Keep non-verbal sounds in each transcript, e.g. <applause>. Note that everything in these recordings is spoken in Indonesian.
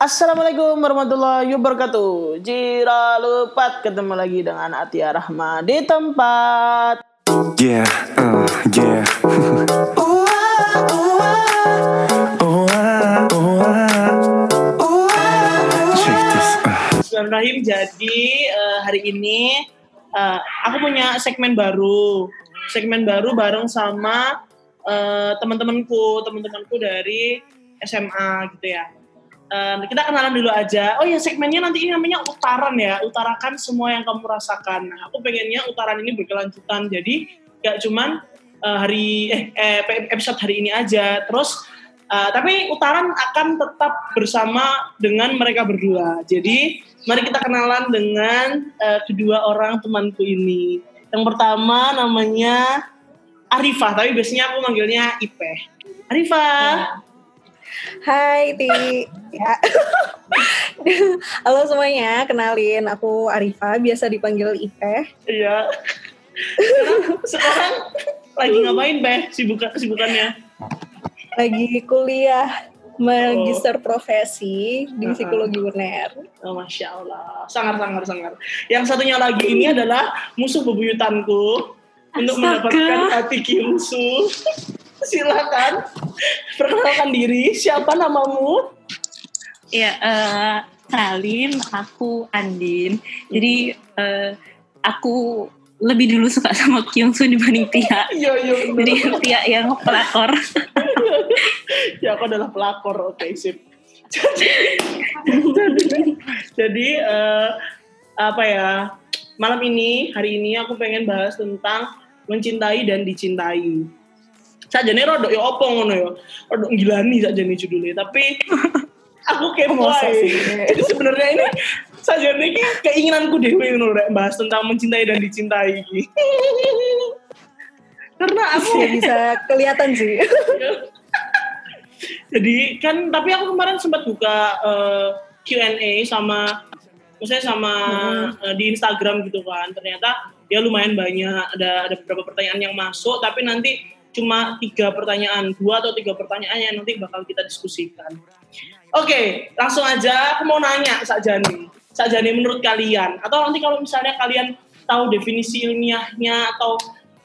Assalamualaikum warahmatullahi wabarakatuh. Jira lepat ketemu lagi dengan Atia Rahma di tempat. Yeah, uh, yeah. oh, ah, oh, ah. Oh, ah. Uh. Bismillahirrahmanirrahim. Jadi eh, hari ini eh, aku punya segmen baru. Segmen baru bareng sama eh, teman-temanku, teman-temanku dari SMA gitu ya. Eh, kita kenalan dulu aja. Oh ya segmennya nanti ini namanya utaran ya. Utarakan semua yang kamu rasakan. Nah, aku pengennya utaran ini berkelanjutan. Jadi gak cuman eh, hari eh, eh, episode hari ini aja. Terus eh, tapi utaran akan tetap bersama dengan mereka berdua. Jadi mari kita kenalan dengan eh, kedua orang temanku ini. Yang pertama namanya Arifah, tapi biasanya aku manggilnya Ipeh. Arifah. Hai Ti. Ya. Halo semuanya, kenalin aku Arifa, biasa dipanggil Ipeh. Iya. Sekarang, sekarang lagi ngapain, Beh? Sibuk kesibukannya? Lagi kuliah magister profesi di Uh-uh. psikologi UNER. Oh, Masya Allah. Sangar, sangar, sangar. Yang satunya lagi ini adalah musuh bebuyutanku untuk mendapatkan hati Kyungsu. Silakan perkenalkan diri. Siapa namamu? Ya, eh, kenalin aku Andin. Jadi eh, aku lebih dulu suka sama Kyungsu dibanding Tia. Iya, iya. bener. Jadi Tia yang pelakor. <laughs> ya aku adalah pelakor oke sip jadi jadi, jadi, eh, apa ya malam ini hari ini aku pengen bahas tentang mencintai dan dicintai saja nih rodok ya opo ngono ya rodok gilani saja nih judulnya tapi <laughs> aku kepo ae. jadi <laughs> sebenarnya ini saja nih keinginanku dewe ngono rek bahas tentang mencintai dan dicintai iki. <laughs> karena aku Ya bisa kelihatan sih. Jadi kan tapi aku kemarin sempat buka eh, Q&A sama maksudnya sama eh, di Instagram gitu kan. Ternyata ya lumayan banyak ada ada beberapa pertanyaan yang masuk tapi nanti cuma tiga pertanyaan, dua atau tiga pertanyaan yang nanti bakal kita diskusikan. Oke, langsung aja aku mau nanya Sakjani. Sakjani menurut kalian atau nanti kalau misalnya kalian tahu definisi ilmiahnya atau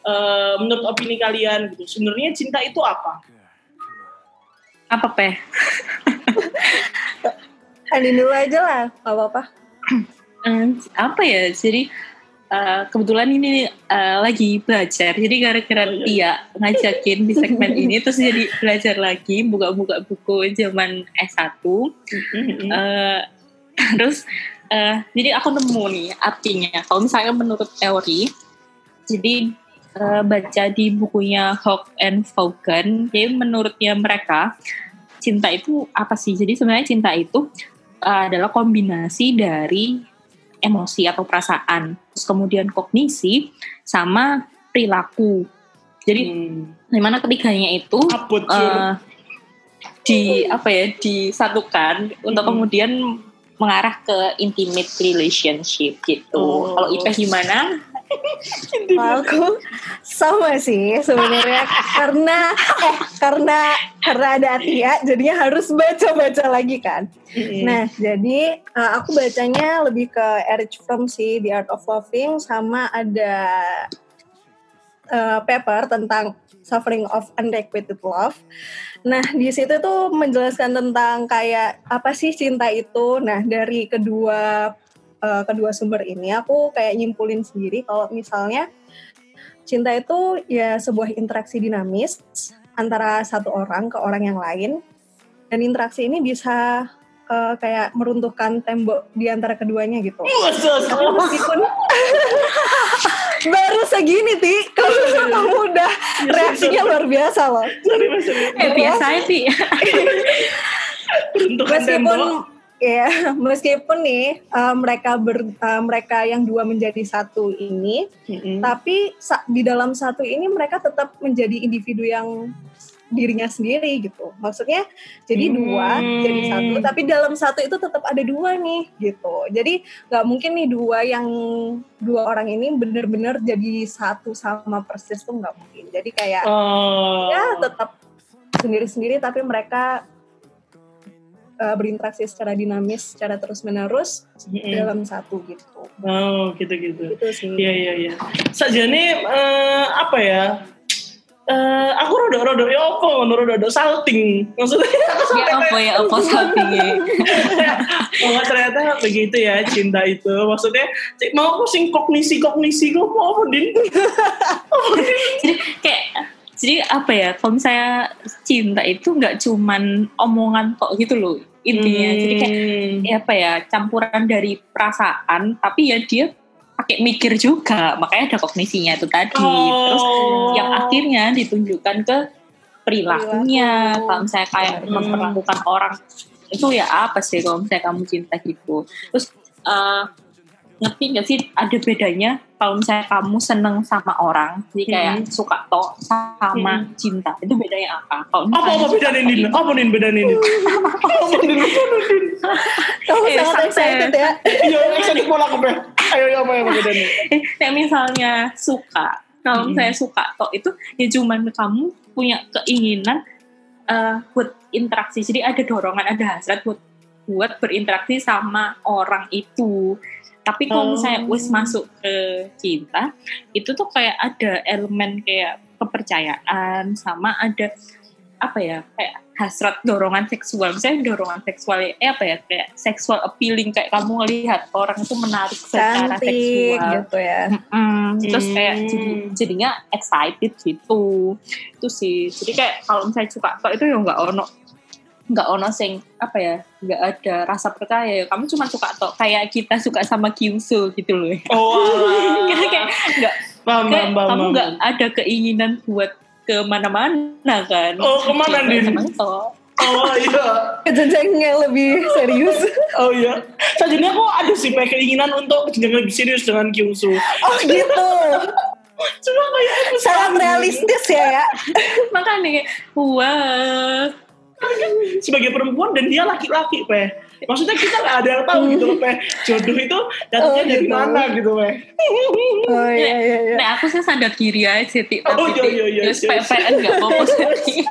eh, menurut opini kalian gitu. Sebenarnya cinta itu apa? Apa Peh? Dulu aja lah, gak apa-apa. <clears throat> Eh, apa ya? Jadi eh, kebetulan ini eh, lagi belajar. Jadi gara-gara Tia ngajakin di segmen <laughs> ini, terus jadi belajar lagi, buka-buka buku zaman S1. Eh, <laughs> terus eh, jadi aku nemu nih artinya kalau misalnya menurut teori jadi eh, baca di bukunya Hawk and Vaughan jadi menurutnya mereka cinta itu apa sih jadi sebenarnya cinta itu eh, adalah kombinasi dari emosi atau perasaan terus kemudian kognisi sama perilaku jadi Hmm. di mana ketiganya itu eh, di apa ya disatukan untuk Hmm. kemudian mengarah ke intimate relationship gitu. Oh. Kalau Ipeh gimana? Aku sama sih sebenarnya karena eh karena karena ada Atia jadinya harus baca-baca lagi kan. Mm-mm. Nah, jadi uh, aku bacanya lebih ke Erich Fromm sih, The Art of Loving, sama ada uh, paper tentang Suffering of Unrequited Love. Nah, di situ tuh menjelaskan tentang kayak apa sih cinta itu. Nah, dari kedua uh, kedua sumber ini aku kayak nyimpulin sendiri kalau misalnya cinta itu ya sebuah interaksi dinamis antara satu orang ke orang yang lain dan interaksi ini bisa uh, kayak meruntuhkan tembok di antara keduanya gitu. Sih? Tapi meskipun baru segini ti, kalau kamu udah reaksinya luar biasa loh. Sorry. Eh biasa sih. <laughs> Peruntukan Meskipun tembok. Ya <laughs> meskipun nih uh, mereka ber, uh, mereka yang dua menjadi satu ini, Mm-mm. tapi sa- di dalam satu ini mereka tetap menjadi individu yang dirinya sendiri gitu. Maksudnya jadi dua Hmm. jadi satu, tapi dalam satu itu tetap ada dua nih gitu. Jadi nggak mungkin nih dua yang dua orang ini bener-bener jadi satu sama persis tuh nggak mungkin. Jadi kayak Oh. ya tetap sendiri-sendiri tapi mereka uh, berinteraksi secara dinamis, secara terus menerus Mm-mm. dalam satu gitu. Oh, gitu-gitu. Gitu sih. Iya, iya, iya. Sajane eh, apa ya? Eh, aku rodok-rodok ya apa ngono rodok salting. Maksudnya Ya apa ya <laughs> apa sampingnya. <laughs> Oh ternyata begitu ya cinta itu. Maksudnya cik, mau aku sing kognisi kognisi kok mau apa din? <laughs> jadi kayak jadi apa ya kalau misalnya cinta itu nggak cuman omongan kok gitu loh intinya jadi kayak Hmm. ya apa ya campuran dari perasaan tapi ya dia pakai mikir juga makanya ada kognisinya itu tadi terus Oh. yang akhirnya ditunjukkan ke perilakunya Perilaku. kalau misalnya kayak Hmm. memperlakukan orang itu ya apa sih kalau misalnya kamu cinta gitu terus eh, ngerti gak sih ada bedanya kalau misalnya kamu seneng sama orang jadi kayak Hmm. suka tok sama Hmm. cinta itu bedanya apa kalau apa apa misalnya beda suka nih din? tok Apa nih beda <laughs> nih? Din? Apa nih? Kamu Eh, sangat excited ya. Iya, excited pola aku Beh. Ayo, ayo, apa yang beda nih? Eh, kayak misalnya suka kalau Hmm. misalnya suka tok itu ya cuman kamu punya keinginan eh, buat interaksi jadi ada dorongan ada hasrat buat buat berinteraksi sama orang itu tapi kalau Oh. misalnya wis masuk ke cinta itu tuh kayak ada elemen kayak kepercayaan sama ada apa ya kayak hasrat dorongan seksual misalnya dorongan seksual eh apa ya kayak seksual appealing kayak kamu ngelihat orang itu menarik secara Cantik seksual gitu ya. Mm, terus kayak Hmm. jadi jadinya excited gitu itu sih jadi kayak kalau misalnya suka tok itu ya nggak ono nggak ono sing apa ya nggak ada rasa percaya ya kamu cuma suka tok kayak kita suka sama Kyusu gitu loh <laughs> Oh, <laughs> kayak kayak nggak kayak paham, kamu nggak ada keinginan buat ke mana-mana kan Oh, ke mana, Ya, Din? sama tok. <laughs> Oh iya, Ke jenjang yang lebih serius. oh iya. Sajane aku ada sih Pe, keinginan untuk jenjang lebih serius dengan Kyungsu. Oh gitu. Cuma kayak Sangat realistis ya ya. makanya kayak wah sebagai perempuan dan dia laki-laki Pe. Maksudnya kita nggak ada yang tahu gitu loh Pe. Jodoh itu datangnya Oh, dari gitu. mana gitu Pe. Oh iya iya iya. Nah aku sih sadar diri aja Oh, tapi iya, iya, iya, Terus iya. PPN gak apa-apa sih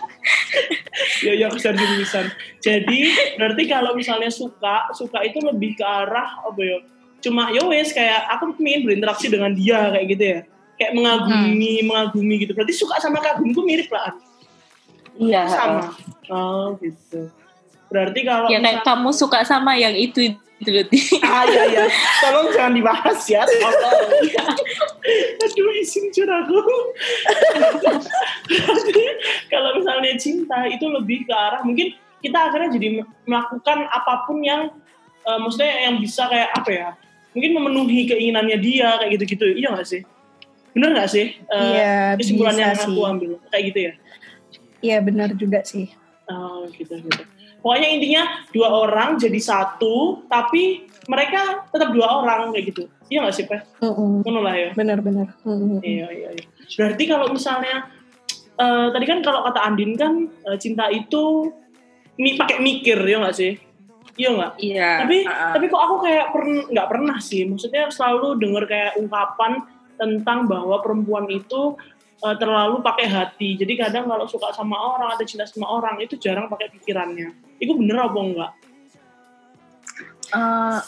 ya ya kesan jurusan. Jadi berarti kalau misalnya suka, suka itu lebih ke arah apa ya? Cuma ya wes kayak aku ingin berinteraksi dengan dia kayak gitu ya. Kayak mengagumi, mengagumi gitu. Berarti suka sama kagum itu mirip lah. Iya Sama. Oh gitu. Berarti kalau Ya kayak misal- kamu suka sama yang itu itu. Ah iya iya. <laughs> Tolong jangan dibahas ya. Tolong. Aduh isin aku. Berarti kalau misalnya cinta itu lebih ke arah mungkin kita akhirnya jadi melakukan apa pun yang eh, maksudnya yang bisa kayak apa ya? Mungkin memenuhi keinginannya dia kayak gitu-gitu. Iya gak sih? Bener gak sih? Eh, Iya, kesimpulan yang aku sih. ambil kayak gitu ya. Iya benar juga sih. Oh gitu gitu. Pokoknya intinya dua orang jadi satu, tapi mereka tetap dua orang kayak gitu. Iya gak sih. Ngono lah ya. Benar-benar. Mm-mm. Iya, iya, iya. Berarti kalau misalnya eh, tadi kan kalau kata Andin kan eh, cinta itu mi pakai mikir ya nggak sih? Iya nggak? Iya Tapi uh-uh. tapi kok aku kayak pern- nggak pernah sih. Maksudnya selalu dengar kayak ungkapan tentang bahwa perempuan itu eh, terlalu pakai hati. Jadi kadang kalau suka sama orang atau cinta sama orang itu jarang pakai pikirannya. Itu bener apa enggak? Eh,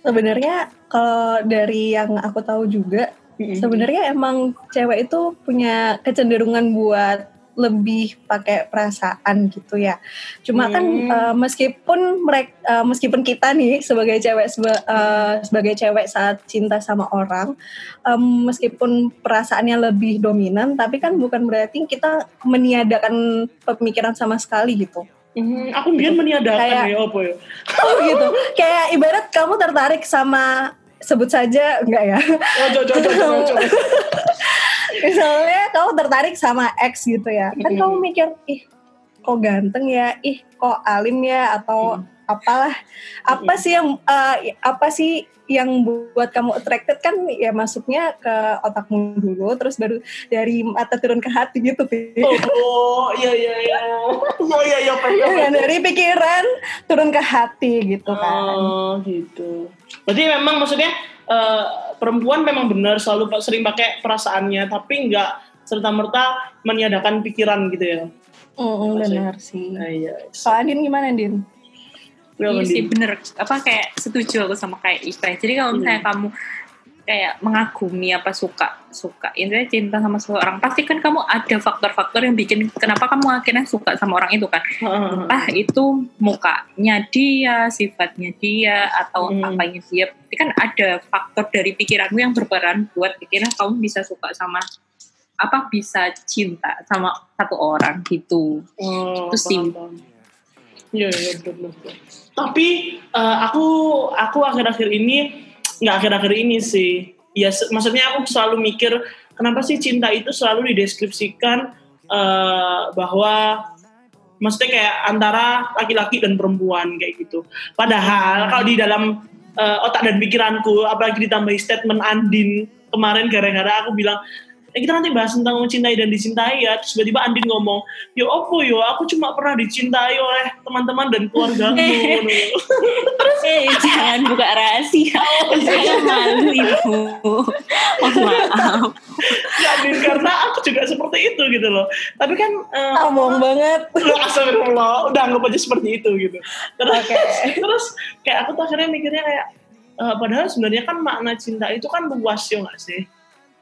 Sebenarnya kalau dari yang aku tahu juga, sebenarnya emang cewek itu punya kecenderungan buat lebih pakai perasaan gitu ya. Cuma kan Hmm. eh, meskipun mereka meskipun kita nih sebagai cewek seba- eh, sebagai cewek saat cinta sama orang, em, meskipun perasaannya lebih dominan, tapi kan bukan berarti kita meniadakan pemikiran sama sekali gitu. Hmm, aku biar meniadakan Kayak- ya apa ya? <laughs> Oh gitu. Kayak ibarat kamu tertarik sama sebut saja enggak ya? Oh, coba, coba, coba, coba. Misalnya kamu tertarik sama X gitu ya. Kan kamu mikir, ih kok ganteng ya, ih kok alim ya atau apalah. Apa sih yang eh, apa sih yang buat kamu attracted kan ya masuknya ke otakmu dulu terus baru dari mata turun ke hati gitu. Oh, oh, iya iya iya. <laughs> Oh iya iya Pak. Ya dari pikiran turun ke hati gitu kan. Oh gitu. Berarti memang maksudnya eh, perempuan memang benar selalu sering pakai perasaannya, tapi nggak serta merta meniadakan pikiran gitu ya. Mm, benar sih. Nah, iya. Kalau Andin gimana Din? Berapa, Iya sih bener apa kayak setuju aku sama kayak Ipe. Jadi kalau misalnya kamu kayak mengagumi apa suka suka intinya cinta sama seseorang pasti kan kamu ada faktor-faktor yang bikin kenapa kamu akhirnya suka sama orang itu kan Heeh. entah itu mukanya dia sifatnya dia atau Hmm. apanya dia Tapi kan ada faktor dari pikiranmu yang berperan buat akhirnya kamu bisa suka sama apa bisa cinta sama satu orang gitu Oh, Itu sih. Iya, iya, betul, betul. Tapi eh, aku aku akhir-akhir ini nggak akhir-akhir ini sih. Ya, maksudnya aku selalu mikir kenapa sih cinta itu selalu dideskripsikan eh, bahwa maksudnya kayak antara laki-laki dan perempuan kayak gitu. Padahal kalau di dalam eh, otak dan pikiranku, apalagi ditambahi statement Andin kemarin gara-gara aku bilang eh, kita nanti bahas tentang mencintai dan dicintai ya. Terus tiba-tiba Andin ngomong, yo opo yo, aku cuma pernah dicintai oleh teman-teman dan keluargamu. <laughs> eh jangan buka rahasia <laughs> saya malu ibu mohon <laughs> maaf Ya, Andin, karena aku juga seperti itu gitu loh. Tapi kan eh, Ngomong banget. Loh, astagfirullah, udah anggap aja seperti itu gitu. Terus, terus kayak aku tuh akhirnya mikirnya kayak, eh, padahal sebenarnya kan makna cinta itu kan luas ya nggak sih?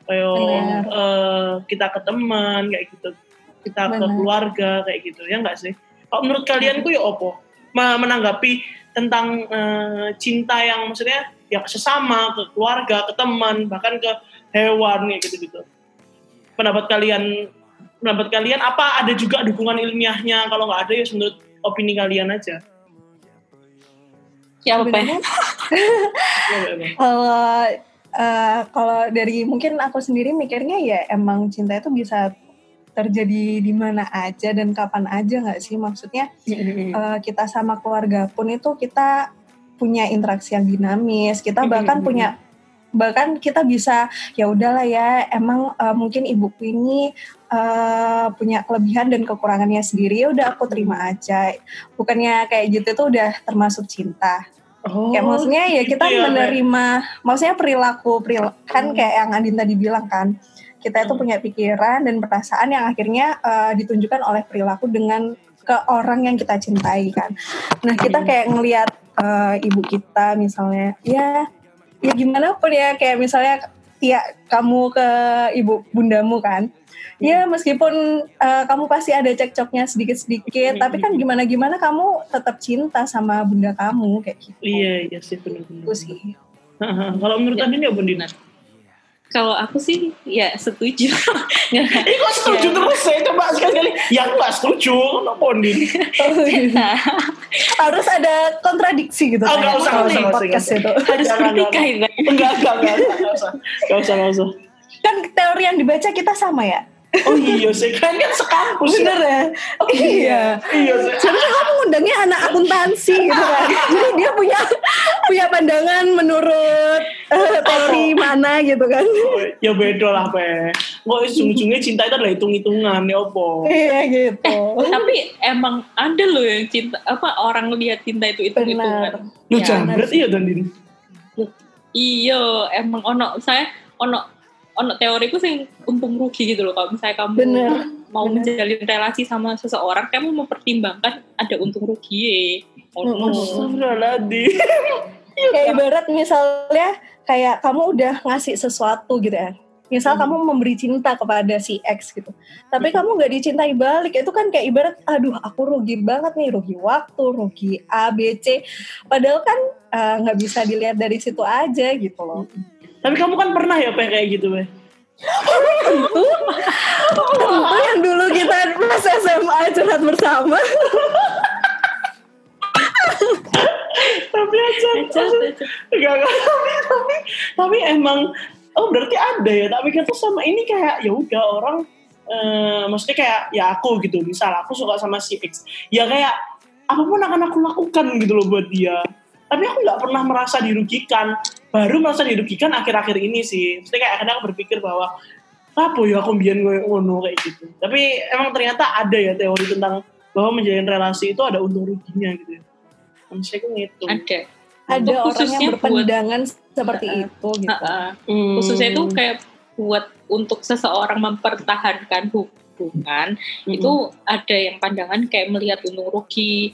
Kayak Benar. eh, kita ke teman kayak gitu, kita ke Benar. keluarga kayak gitu ya nggak sih? Kalau menurut kalian tuh ya opo? Menanggapi tentang eh, cinta yang maksudnya ya ke sesama, ke keluarga, ke teman, bahkan ke hewan kayak gitu-gitu. Pendapat kalian pendapat kalian apa ada juga dukungan ilmiahnya kalau nggak ada ya menurut opini kalian aja siapa Ya, ya, ya. Kalau <laughs> eh, kalau dari mungkin aku sendiri mikirnya ya emang cinta itu bisa terjadi di mana aja dan kapan aja nggak sih? Maksudnya eh, kita sama keluarga pun itu kita punya interaksi yang dinamis kita bahkan punya bahkan kita bisa ya udahlah ya emang eh, mungkin ibuku ini eh, punya kelebihan dan kekurangannya sendiri ya udah aku terima aja. Bukannya kayak gitu tuh udah termasuk cinta Oh, kayak maksudnya ya gitu kita ya, Mbak. menerima maksudnya perilaku perilaku kan kayak yang Andin tadi bilang kan kita itu Hmm. punya pikiran dan perasaan yang akhirnya eh, ditunjukkan oleh perilaku dengan ke orang yang kita cintai kan nah kita Hmm. kayak ngelihat eh, ibu kita misalnya ya ya gimana pun ya kayak misalnya ya kamu ke ibu bundamu kan? Ya meskipun eh, kamu pasti ada cekcoknya sedikit-sedikit Hmm. tapi kan gimana-gimana kamu tetap cinta sama bunda kamu kayak gitu. Iya iya sih benar-benar. Itu sih. Kalau menurut Ya. Andin ya Bundin kalau aku sih ya setuju. <laughs> Ini kok setuju Ya. terus saya coba sekali-kali. Ya aku nggak setuju. Kalau <laughs> Bundin harus ada kontradiksi gitu Oh, kayak nggak usah, nggak usah, podcast itu. Harus bertikai kan enggak enggak enggak enggak usah. Enggak usah enggak usah. Kan teori yang dibaca kita sama ya oh iya sih kan kan sekampus bener ya? Oh, iya. Iya sih. Sebenarnya kamu ngundangnya anak akuntansi gitu kan? <laughs> Jadi dia punya punya pandangan menurut eh, teori mana gitu kan? Ya beda lah pe. Kok ujung-ujungnya cinta itu adalah hitung-hitungan ya opo iya gitu. Tapi emang ada loh yang cinta apa orang lihat cinta itu itu itu benar. Kan lu Ya, jambret iya Dandin? Iya emang ono saya ono ono teoriku sih untung rugi gitu loh kalau misalnya kamu Bener, mau bener. menjalin relasi sama seseorang kamu mempertimbangkan ada untung rugi oh, Mm-mm. Astagfirullahaladzim. <laughs> Kayak ibarat misalnya kayak kamu udah ngasih sesuatu gitu ya. Misal kamu memberi cinta kepada si X gitu. Tapi kamu nggak dicintai balik. Itu kan kayak ibarat aduh aku rugi banget nih rugi waktu rugi A B C. Padahal kan eh, nggak bisa dilihat dari situ aja gitu loh tapi kamu kan pernah ya pe kayak gitu pe? Tentu yang dulu kita pas SMA curhat bersama? Tapi aja enggak enggak. Tapi, tapi tapi emang oh berarti ada ya. Tapi kan tuh sama ini kayak ya udah orang eh, maksudnya kayak ya aku gitu. Misal aku suka sama si X ya kayak apa pun akan aku lakukan gitu loh buat dia. Tapi aku nggak pernah merasa dirugikan baru merasa dirugikan akhir-akhir ini sih maksudnya kayak aku berpikir bahwa apa ya aku biar ngono kayak gitu tapi emang ternyata ada ya teori tentang bahwa menjalin relasi itu ada untung ruginya gitu ya manusia itu ngitung ada ada orang yang khususnya buat- seperti Heeh. itu gitu Ha-ha. Hmm. khususnya itu kayak buat untuk seseorang mempertahankan hubungan Hmm. itu ada yang pandangan kayak melihat untung rugi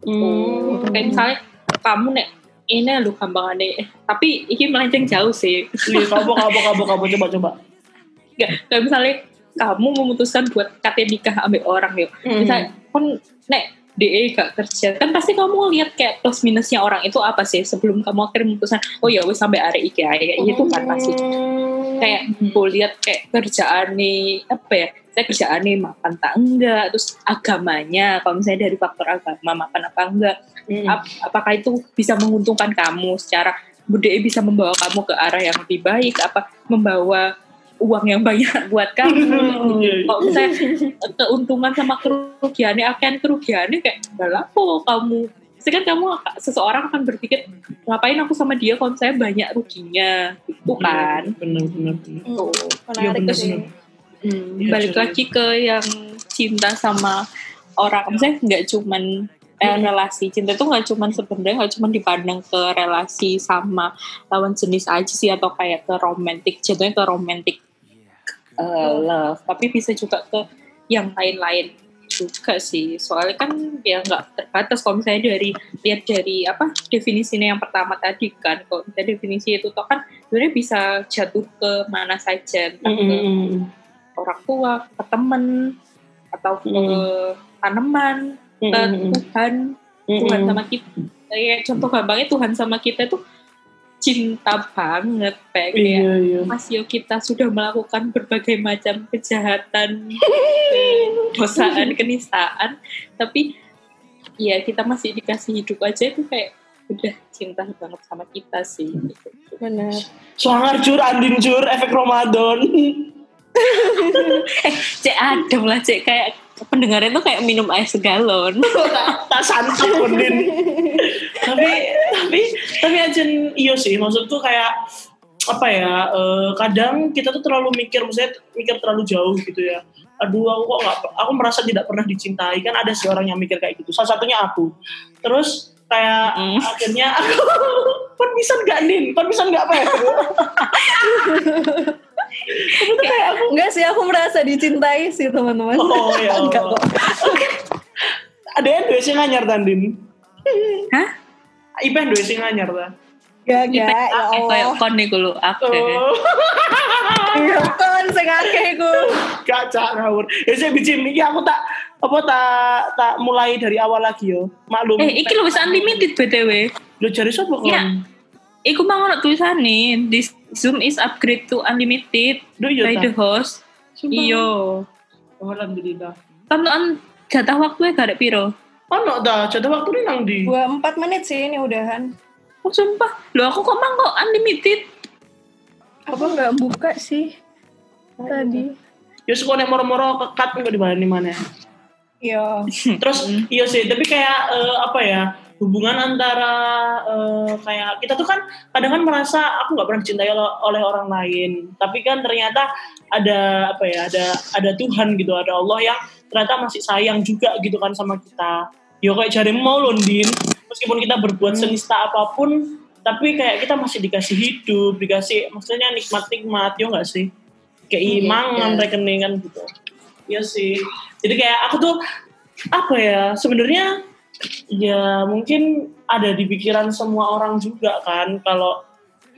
Hmm. kayak misalnya kamu nek ini lu gampang eh tapi ini melenceng jauh sih Iya, kabok kabok kabok kabok coba coba. Nggak, kayak misalnya kamu memutuskan buat kate nikah ambil orang yuk Hmm. misalnya kan nek DE gak kerja. Kan pasti kamu lihat kayak plus minusnya orang itu apa sih sebelum kamu akhirnya memutuskan oh ya wes sampai hari iki kayak gitu kan pasti. Kayak gue lihat kayak kerjaan nih apa ya saya kerjaan nih makan tak enggak terus agamanya kalau misalnya dari faktor agama makan apa enggak Hmm. ap- apakah itu bisa menguntungkan kamu secara budaya bisa membawa kamu ke arah yang lebih baik apa membawa uang yang banyak <laughs> buat kamu. Iya, iya. kalau misalnya keuntungan sama kerugiannya akan kerugiannya kayak gak lapo kamu. Kan kamu seseorang akan berpikir ngapain aku sama dia kalau saya banyak ruginya? Itu kan. Bener bener bener. Tuh. Iya, Menarik sih. bener. Hmm, Iya, balik lagi ke yang cinta sama orang. Misalnya nggak cuman eh, relasi. Cinta itu nggak cuman sebenarnya nggak cuman dipandang ke relasi sama lawan jenis aja sih atau kayak ke romantic jatuhnya ke romantic eh, love tapi bisa juga ke yang lain-lain juga sih soalnya kan ya nggak terbatas kalau misalnya dari lihat dari apa definisinya yang pertama tadi kan kalau misalnya definisi itu toh kan sebenarnya bisa jatuh ke mana saja entah ke Hmm. orang tua, ke temen, atau ke tanaman, ke Hmm. Tuhan, Tuhan sama kita. Kayak contoh gampangnya Tuhan sama kita itu cinta banget, kayak kayak Iya iya. Mas Yo kita sudah melakukan berbagai macam kejahatan, <laughs> dosaan, kenistaan, tapi ya kita masih dikasih hidup aja itu kayak udah cinta banget sama kita sih. gitu. Benar. Swanger cur, Andin cur, efek Ramadan. <laughs> Cek adem lah, cek kayak pendengarnya tuh kayak minum air segalon. tak santap Andin. <laughs> tapi tapi tapi aja iya sih. Maksudku kayak apa ya eh, kadang kita tuh terlalu mikir maksudnya mikir terlalu jauh gitu ya. Aduh aku kok nggak aku merasa tidak pernah dicintai. Kan ada sih orang yang mikir kayak gitu. Salah satunya aku. Terus kayak Mm. akhirnya aku <laughs> kon bisa nggak nin kon bisa nggak apa ya Tapi tuh kayak aku Enggak sih, aku merasa dicintai sih teman-teman. oh <laughs> ya ada yang sih nganyar tandin Hah? Ipen dua sih nganyar ta Gak, Kita gak, ya akeh kayak Allah. kon nih kulo akeh. Oh. <laughs> Iya kan, sing akeh ku. Kacak ngawur. Ya saya biji ini aku tak apa tak tak mulai dari awal lagi yo. Maklum. Eh, iki lho wis unlimited BTW. Lu cari siapa kon? Iya. Iku mau ono tulisannya, this Zoom is upgrade to unlimited Duh iya by ta. the host. Iya. Oh, Alhamdulillah. Tentuan jatah waktu ya garek piro? Ono ta, jatuh waktu ini nang di. Dua empat menit sih ini udahan. Oh sumpah, loh aku kok mang kok unlimited? Aku nggak buka sih tadi. Ya suka nek moro-moro kekat enggak di mana mana. Iya. <laughs> Terus iya sih, tapi kayak eh, apa ya? Hubungan antara eh, kayak kita tuh kan kadang kan merasa aku nggak pernah dicintai oleh orang lain, tapi kan ternyata ada apa ya? Ada ada Tuhan gitu, ada Allah yang ternyata masih sayang juga gitu kan sama kita. Yo kayak jari mau Londin, meskipun kita berbuat senista apa pun, tapi kayak kita masih dikasih hidup, dikasih maksudnya nikmat-nikmat, yo nggak sih? Kayak imangan rekening kan gitu. Iya sih. Jadi kayak aku tuh apa ya sebenarnya ya mungkin ada di pikiran semua orang juga kan kalau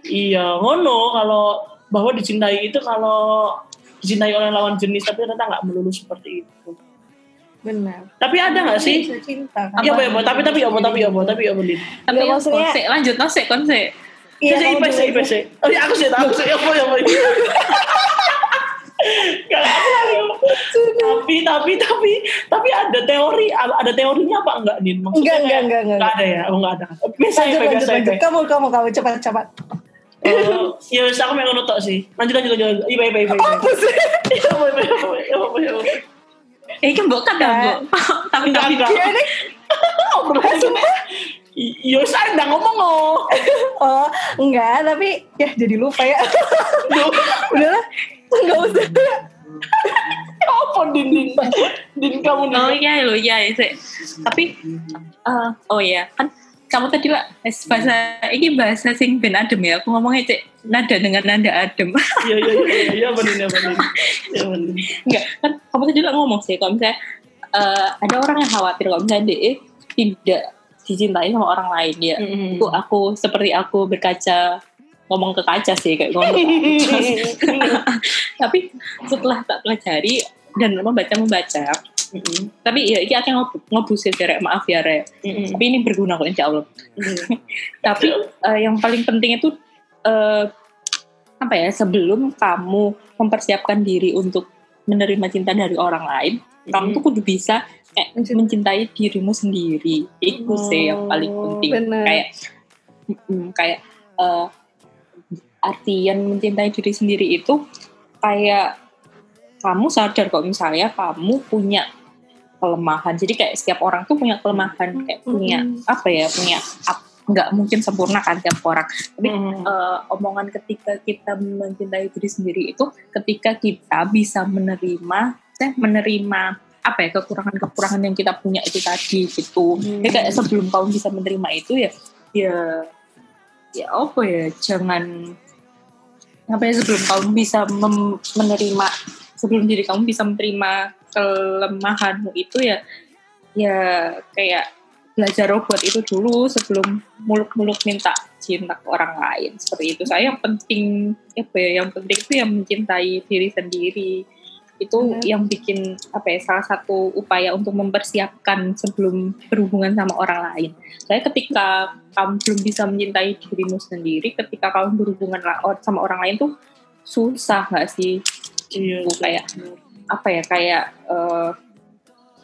iya ngono kalau bahwa dicintai itu kalau dicintai oleh lawan jenis tapi ternyata nggak melulu seperti itu. Benar. Tapi ada nggak sih? Bisa cinta kan? Iya, apa, tapi tapi apa tapi apa tapi apa Lin? Tapi Ya, ya, maksudnya- lanjut no sik kon sik. Iya, Saya dulu- IPS. Oh iya, aku sih tahu sih apa ya apa. Tapi tapi tapi tapi ada teori ada teorinya apa enggak nih Enggak, enggak, enggak, enggak. enggak ada ya oh enggak ada biasa Lanjut, ya lanjut, lanjut. ya Kamu, kamu, kamu cepat, cepat. Oh, ya wis aku mau ngono sih lanjut lanjut lanjut iba iba iba Apa sih? Iya, apa iba iba Eh kan mbok kan mbok. <laughs> Tapi enggak tapi enggak Iya, ini. obrolan ini Iya, saya udah ngomong oh. <laughs> Oh, enggak, tapi ya jadi lupa ya. Udahlah, enggak usah. <laughs> Apa din din din kamu? Oh iya lo iya sik. Tapi eh, oh iya kan kamu tadi lah bahasa ini bahasa sing ben adem ya. Aku ngomongnya cek nada dengan nada adem. Iya iya iya iya benar iya benar. Iya benar. Enggak, kan kamu tadi lah ngomong sih kalau misalnya eh, ada orang yang khawatir kalau misalnya dia tidak dicintai sama orang lain ya Mm-mm. itu aku seperti aku berkaca ngomong ke kaca sih kayak ngomong ke kaca. <laughs> tapi setelah tak pelajari dan membaca membaca Tapi ya ngob- ngobus ya Rek. maaf ya Rek Mm-mm. tapi ini berguna kok insya Allah Mm. <laughs> tapi eh, yang paling penting itu eh, apa ya sebelum kamu mempersiapkan diri untuk menerima cinta dari orang lain kamu tuh kudu bisa kayak Mencintai. mencintai dirimu sendiri itu sih yang paling Oh, penting bener. kayak mm, kayak eh, artian mencintai diri sendiri itu kayak kamu sadar kok misalnya kamu punya kelemahan jadi kayak setiap orang tuh punya kelemahan kayak punya apa ya punya nggak mungkin sempurna kan tiap orang tapi Mm. eh, omongan ketika kita mencintai diri sendiri itu ketika kita bisa menerima eh, menerima apa ya kekurangan-kekurangan yang kita punya itu tadi gitu. Hmm. Jadi kayak sebelum kamu bisa menerima itu ya ya ya apa ya jangan apa ya sebelum kamu bisa mem- menerima sebelum diri kamu bisa menerima kelemahanmu itu ya ya kayak belajar buat itu dulu sebelum muluk-muluk minta cinta ke orang lain seperti itu. Saya yang penting apa ya yang penting itu yang mencintai diri sendiri. Itu Benar. yang bikin apa ya salah satu upaya untuk mempersiapkan sebelum berhubungan sama orang lain. Saya ketika kamu belum bisa mencintai dirimu sendiri ketika kamu berhubungan sama orang lain tuh susah nggak sih Iya. Itu kayak apa ya kayak eh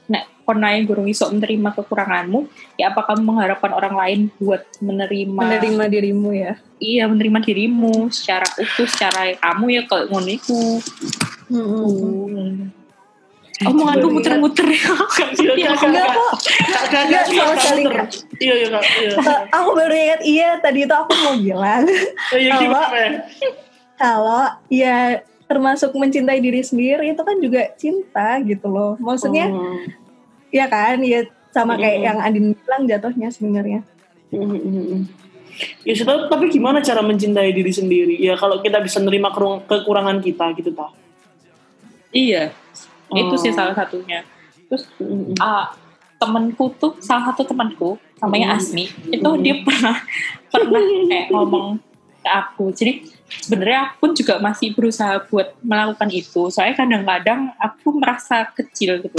nek konai gurung iso menerima kekuranganmu ya apa kamu mengharapkan orang lain buat menerima, menerima dirimu ya iya menerima dirimu secara utuh secara kamu ya kayak ngono iku Hmm. omonganku Baru muter-muter ya <laughs> Iya, enggak kok Enggak, sama sekali. Iya, iya. Iya. Eh, aku baru ingat iya tadi itu aku mau bilang Oh, Iya, Kalau- gimana ya? kalau ya termasuk mencintai diri sendiri itu kan juga cinta gitu loh maksudnya Oh. ya kan ya sama kayak Mm-mm. yang Adin bilang jatuhnya sebenarnya Mm-mm. Ya, sih, tapi tapi gimana cara mencintai diri sendiri? Ya, kalau kita bisa nerima kekurangan kita, gitu, tak? iya itu sih salah satunya terus Mm-mm. ah, temanku tuh salah satu temanku namanya Hmm. Asmi itu Hmm. dia pernah pernah <laughs> kayak ngomong ke aku jadi sebenarnya aku pun juga masih berusaha buat melakukan itu. Soalnya kadang-kadang aku merasa kecil gitu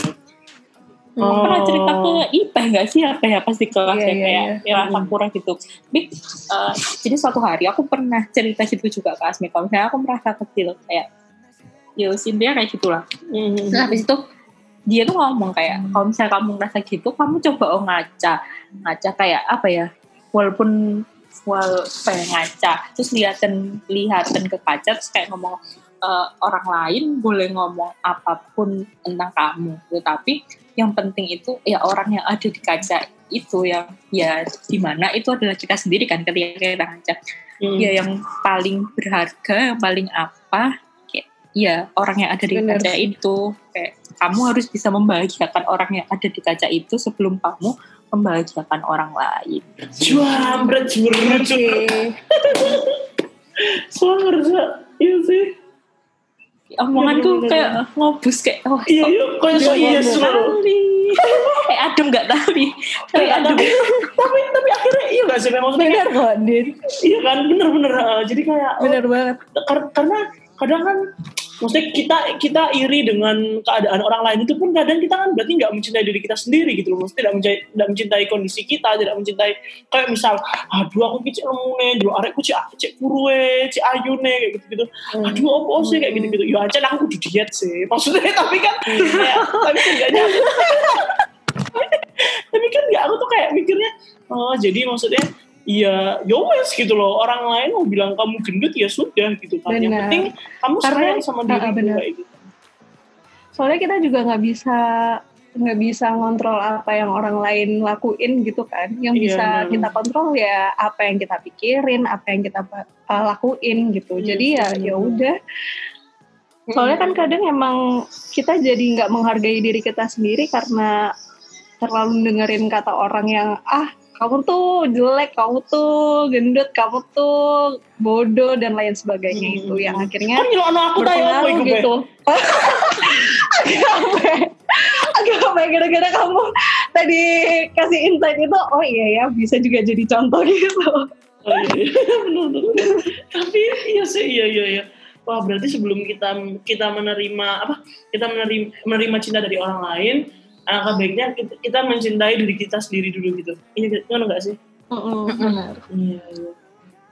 Aku Oh. pernah cerita ke Ipeh nggak sih? Apa ya pasti kelas Iya, ya iya, kayak ya rasa kurang gitu. Tapi eh, jadi suatu hari aku pernah cerita gitu juga ke Asmi kalau misalnya aku merasa kecil kayak ya intinya kayak gitulah. Mm-mm. Terus habis itu dia tuh ngomong kayak kalau misalnya kamu ngerasa gitu kamu coba oh ngaca. Ngaca kayak apa ya? Walaupun wal ya, ngaca. Terus lihatin lihatin ke kaca terus kayak ngomong "Eh, orang lain boleh ngomong apa pun tentang kamu. Tetapi yang penting itu ya orang yang ada di kaca itu yang ya di mana itu adalah kita sendiri kan ketika kita ngaca. Mm. ya yang paling berharga yang paling apa kayak ya orang yang ada di Bener. kaca itu. Kayak kamu harus bisa membahagiakan orang yang ada di kaca itu sebelum kamu membahagiakan orang lain jambret, Oke. Suara Iya sih. omonganku Bener, bener, kayak ngobus kayak oh Iya, iya. Kayak so iya, bener. sekali. eh adem nggak tapi tapi adem tapi, tapi, akhirnya iya gak sih? Bener kok Din iya kan, bener-bener. eh, jadi kayak, oh, bener banget kar- karena kadang kan maksudnya kita kita iri dengan keadaan orang lain itu pun kadang kita kan berarti nggak mencintai diri kita sendiri gitu loh. Maksudnya tidak mencintai, tidak mencintai kondisi kita tidak mencintai kayak misal aduh aku kecil lemune dulu arekku cek cek kurue cek ayune kayak gitu gitu aduh apa sih? kayak gitu gitu ya aja aku kudu diet sih. <laughs> Maksudnya tapi kan kayak, tapi enggaknya <laughs> tapi kan nggak aku tuh kayak mikirnya oh jadi maksudnya Iya, yowes gitu loh. Orang lain mau bilang kamu gendut ya sudah gitu kan. Yang penting kamu Karena- sayang sama diri benar. kayak gitu. soalnya kita juga nggak bisa nggak bisa ngontrol apa yang orang lain lakuin gitu kan yang Iya, bisa kita kontrol ya apa yang kita pikirin apa yang kita uh, lakuin gitu Iya, jadi ya ya udah soalnya kan kadang emang kita jadi nggak menghargai diri kita sendiri karena terlalu dengerin kata orang yang ah kamu tuh jelek, kamu tuh gendut, kamu tuh bodoh dan lain sebagainya Hmm. itu yang akhirnya Kan aku tayo berpengaruh iku gitu. <laughs> agak apa? Gara-gara kamu tadi kasih insight itu oh iya ya bisa juga jadi contoh gitu Oh iya, iya. benar, <laughs> benar. Tapi iya sih, iya, iya, iya. Wah, berarti sebelum kita kita menerima apa? Kita menerima menerima cinta dari orang lain, alangkah baiknya kita, kita mencintai diri kita sendiri dulu gitu. Iya, kan enggak sih? benar Iya, iya.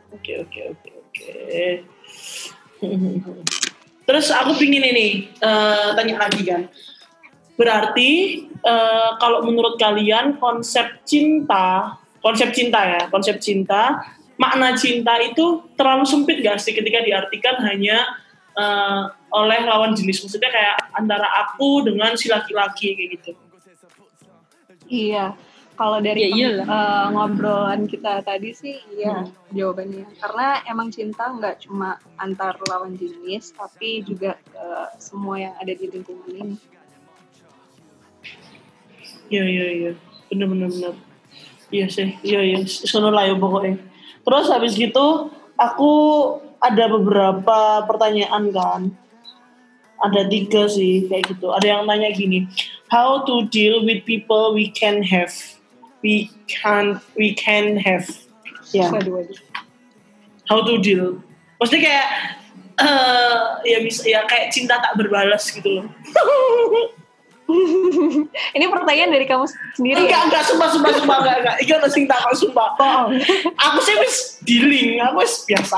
Oke, oke, oke, oke. <laughs> Terus aku pingin ini eh, tanya lagi kan. Berarti eh, kalau menurut kalian konsep cinta, konsep cinta ya, konsep cinta, makna cinta itu terlalu sempit gak sih ketika diartikan hanya eh, oleh lawan jenis? Maksudnya kayak antara aku dengan si laki-laki kayak gitu. iya kalau dari Ya eh, ngobrolan kita tadi sih iya Hmm. jawabannya karena emang cinta nggak cuma antar lawan jenis tapi juga ke semua yang ada di lingkungan ini Iya iya iya, bener bener bener. Iya sih, iya iya, sono lah ya pokoknya. Terus habis gitu aku ada beberapa pertanyaan kan. Ada tiga sih kayak gitu. Ada yang nanya gini, how to deal with people we can have, we can we can have. Ya, waduh how to deal. Maksudnya kayak eh ya bisa ya kayak cinta tak berbalas gitu loh. <laughs> <laughs> ini pertanyaan dari kamu sendiri Enggak, ya? enggak, sumpah, sumpah, sumpah, enggak, enggak. Iki ada sing takon sumpah. aku sih wis dealing, aku wis biasa.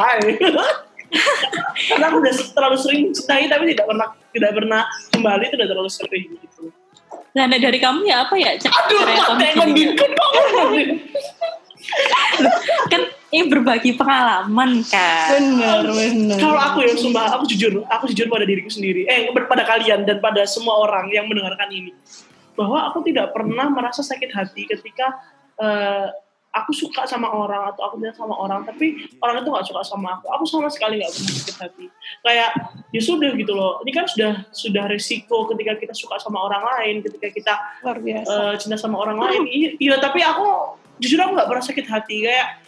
<laughs> Karena aku udah terlalu sering cintai tapi tidak pernah tidak pernah kembali itu udah terlalu sering gitu. Nah, nah, dari kamu ya apa ya? Cara Aduh, yang kamu mati gini ya? ngondinkan banget. Kan ini berbagi pengalaman kan. bener bener Kalau aku ya sumpah, aku jujur, aku jujur pada diriku sendiri, eh pada kalian dan pada semua orang yang mendengarkan ini, bahwa aku tidak pernah merasa sakit hati ketika eh, aku suka sama orang atau aku tidak sama orang, tapi orang itu nggak suka sama aku. Aku sama sekali nggak pernah sakit hati. Kayak ya sudah gitu loh. Ini kan sudah sudah resiko ketika kita suka sama orang lain, ketika kita luar biasa eh, cinta sama orang lain. Iya, iya, tapi aku jujur aku nggak pernah sakit hati kayak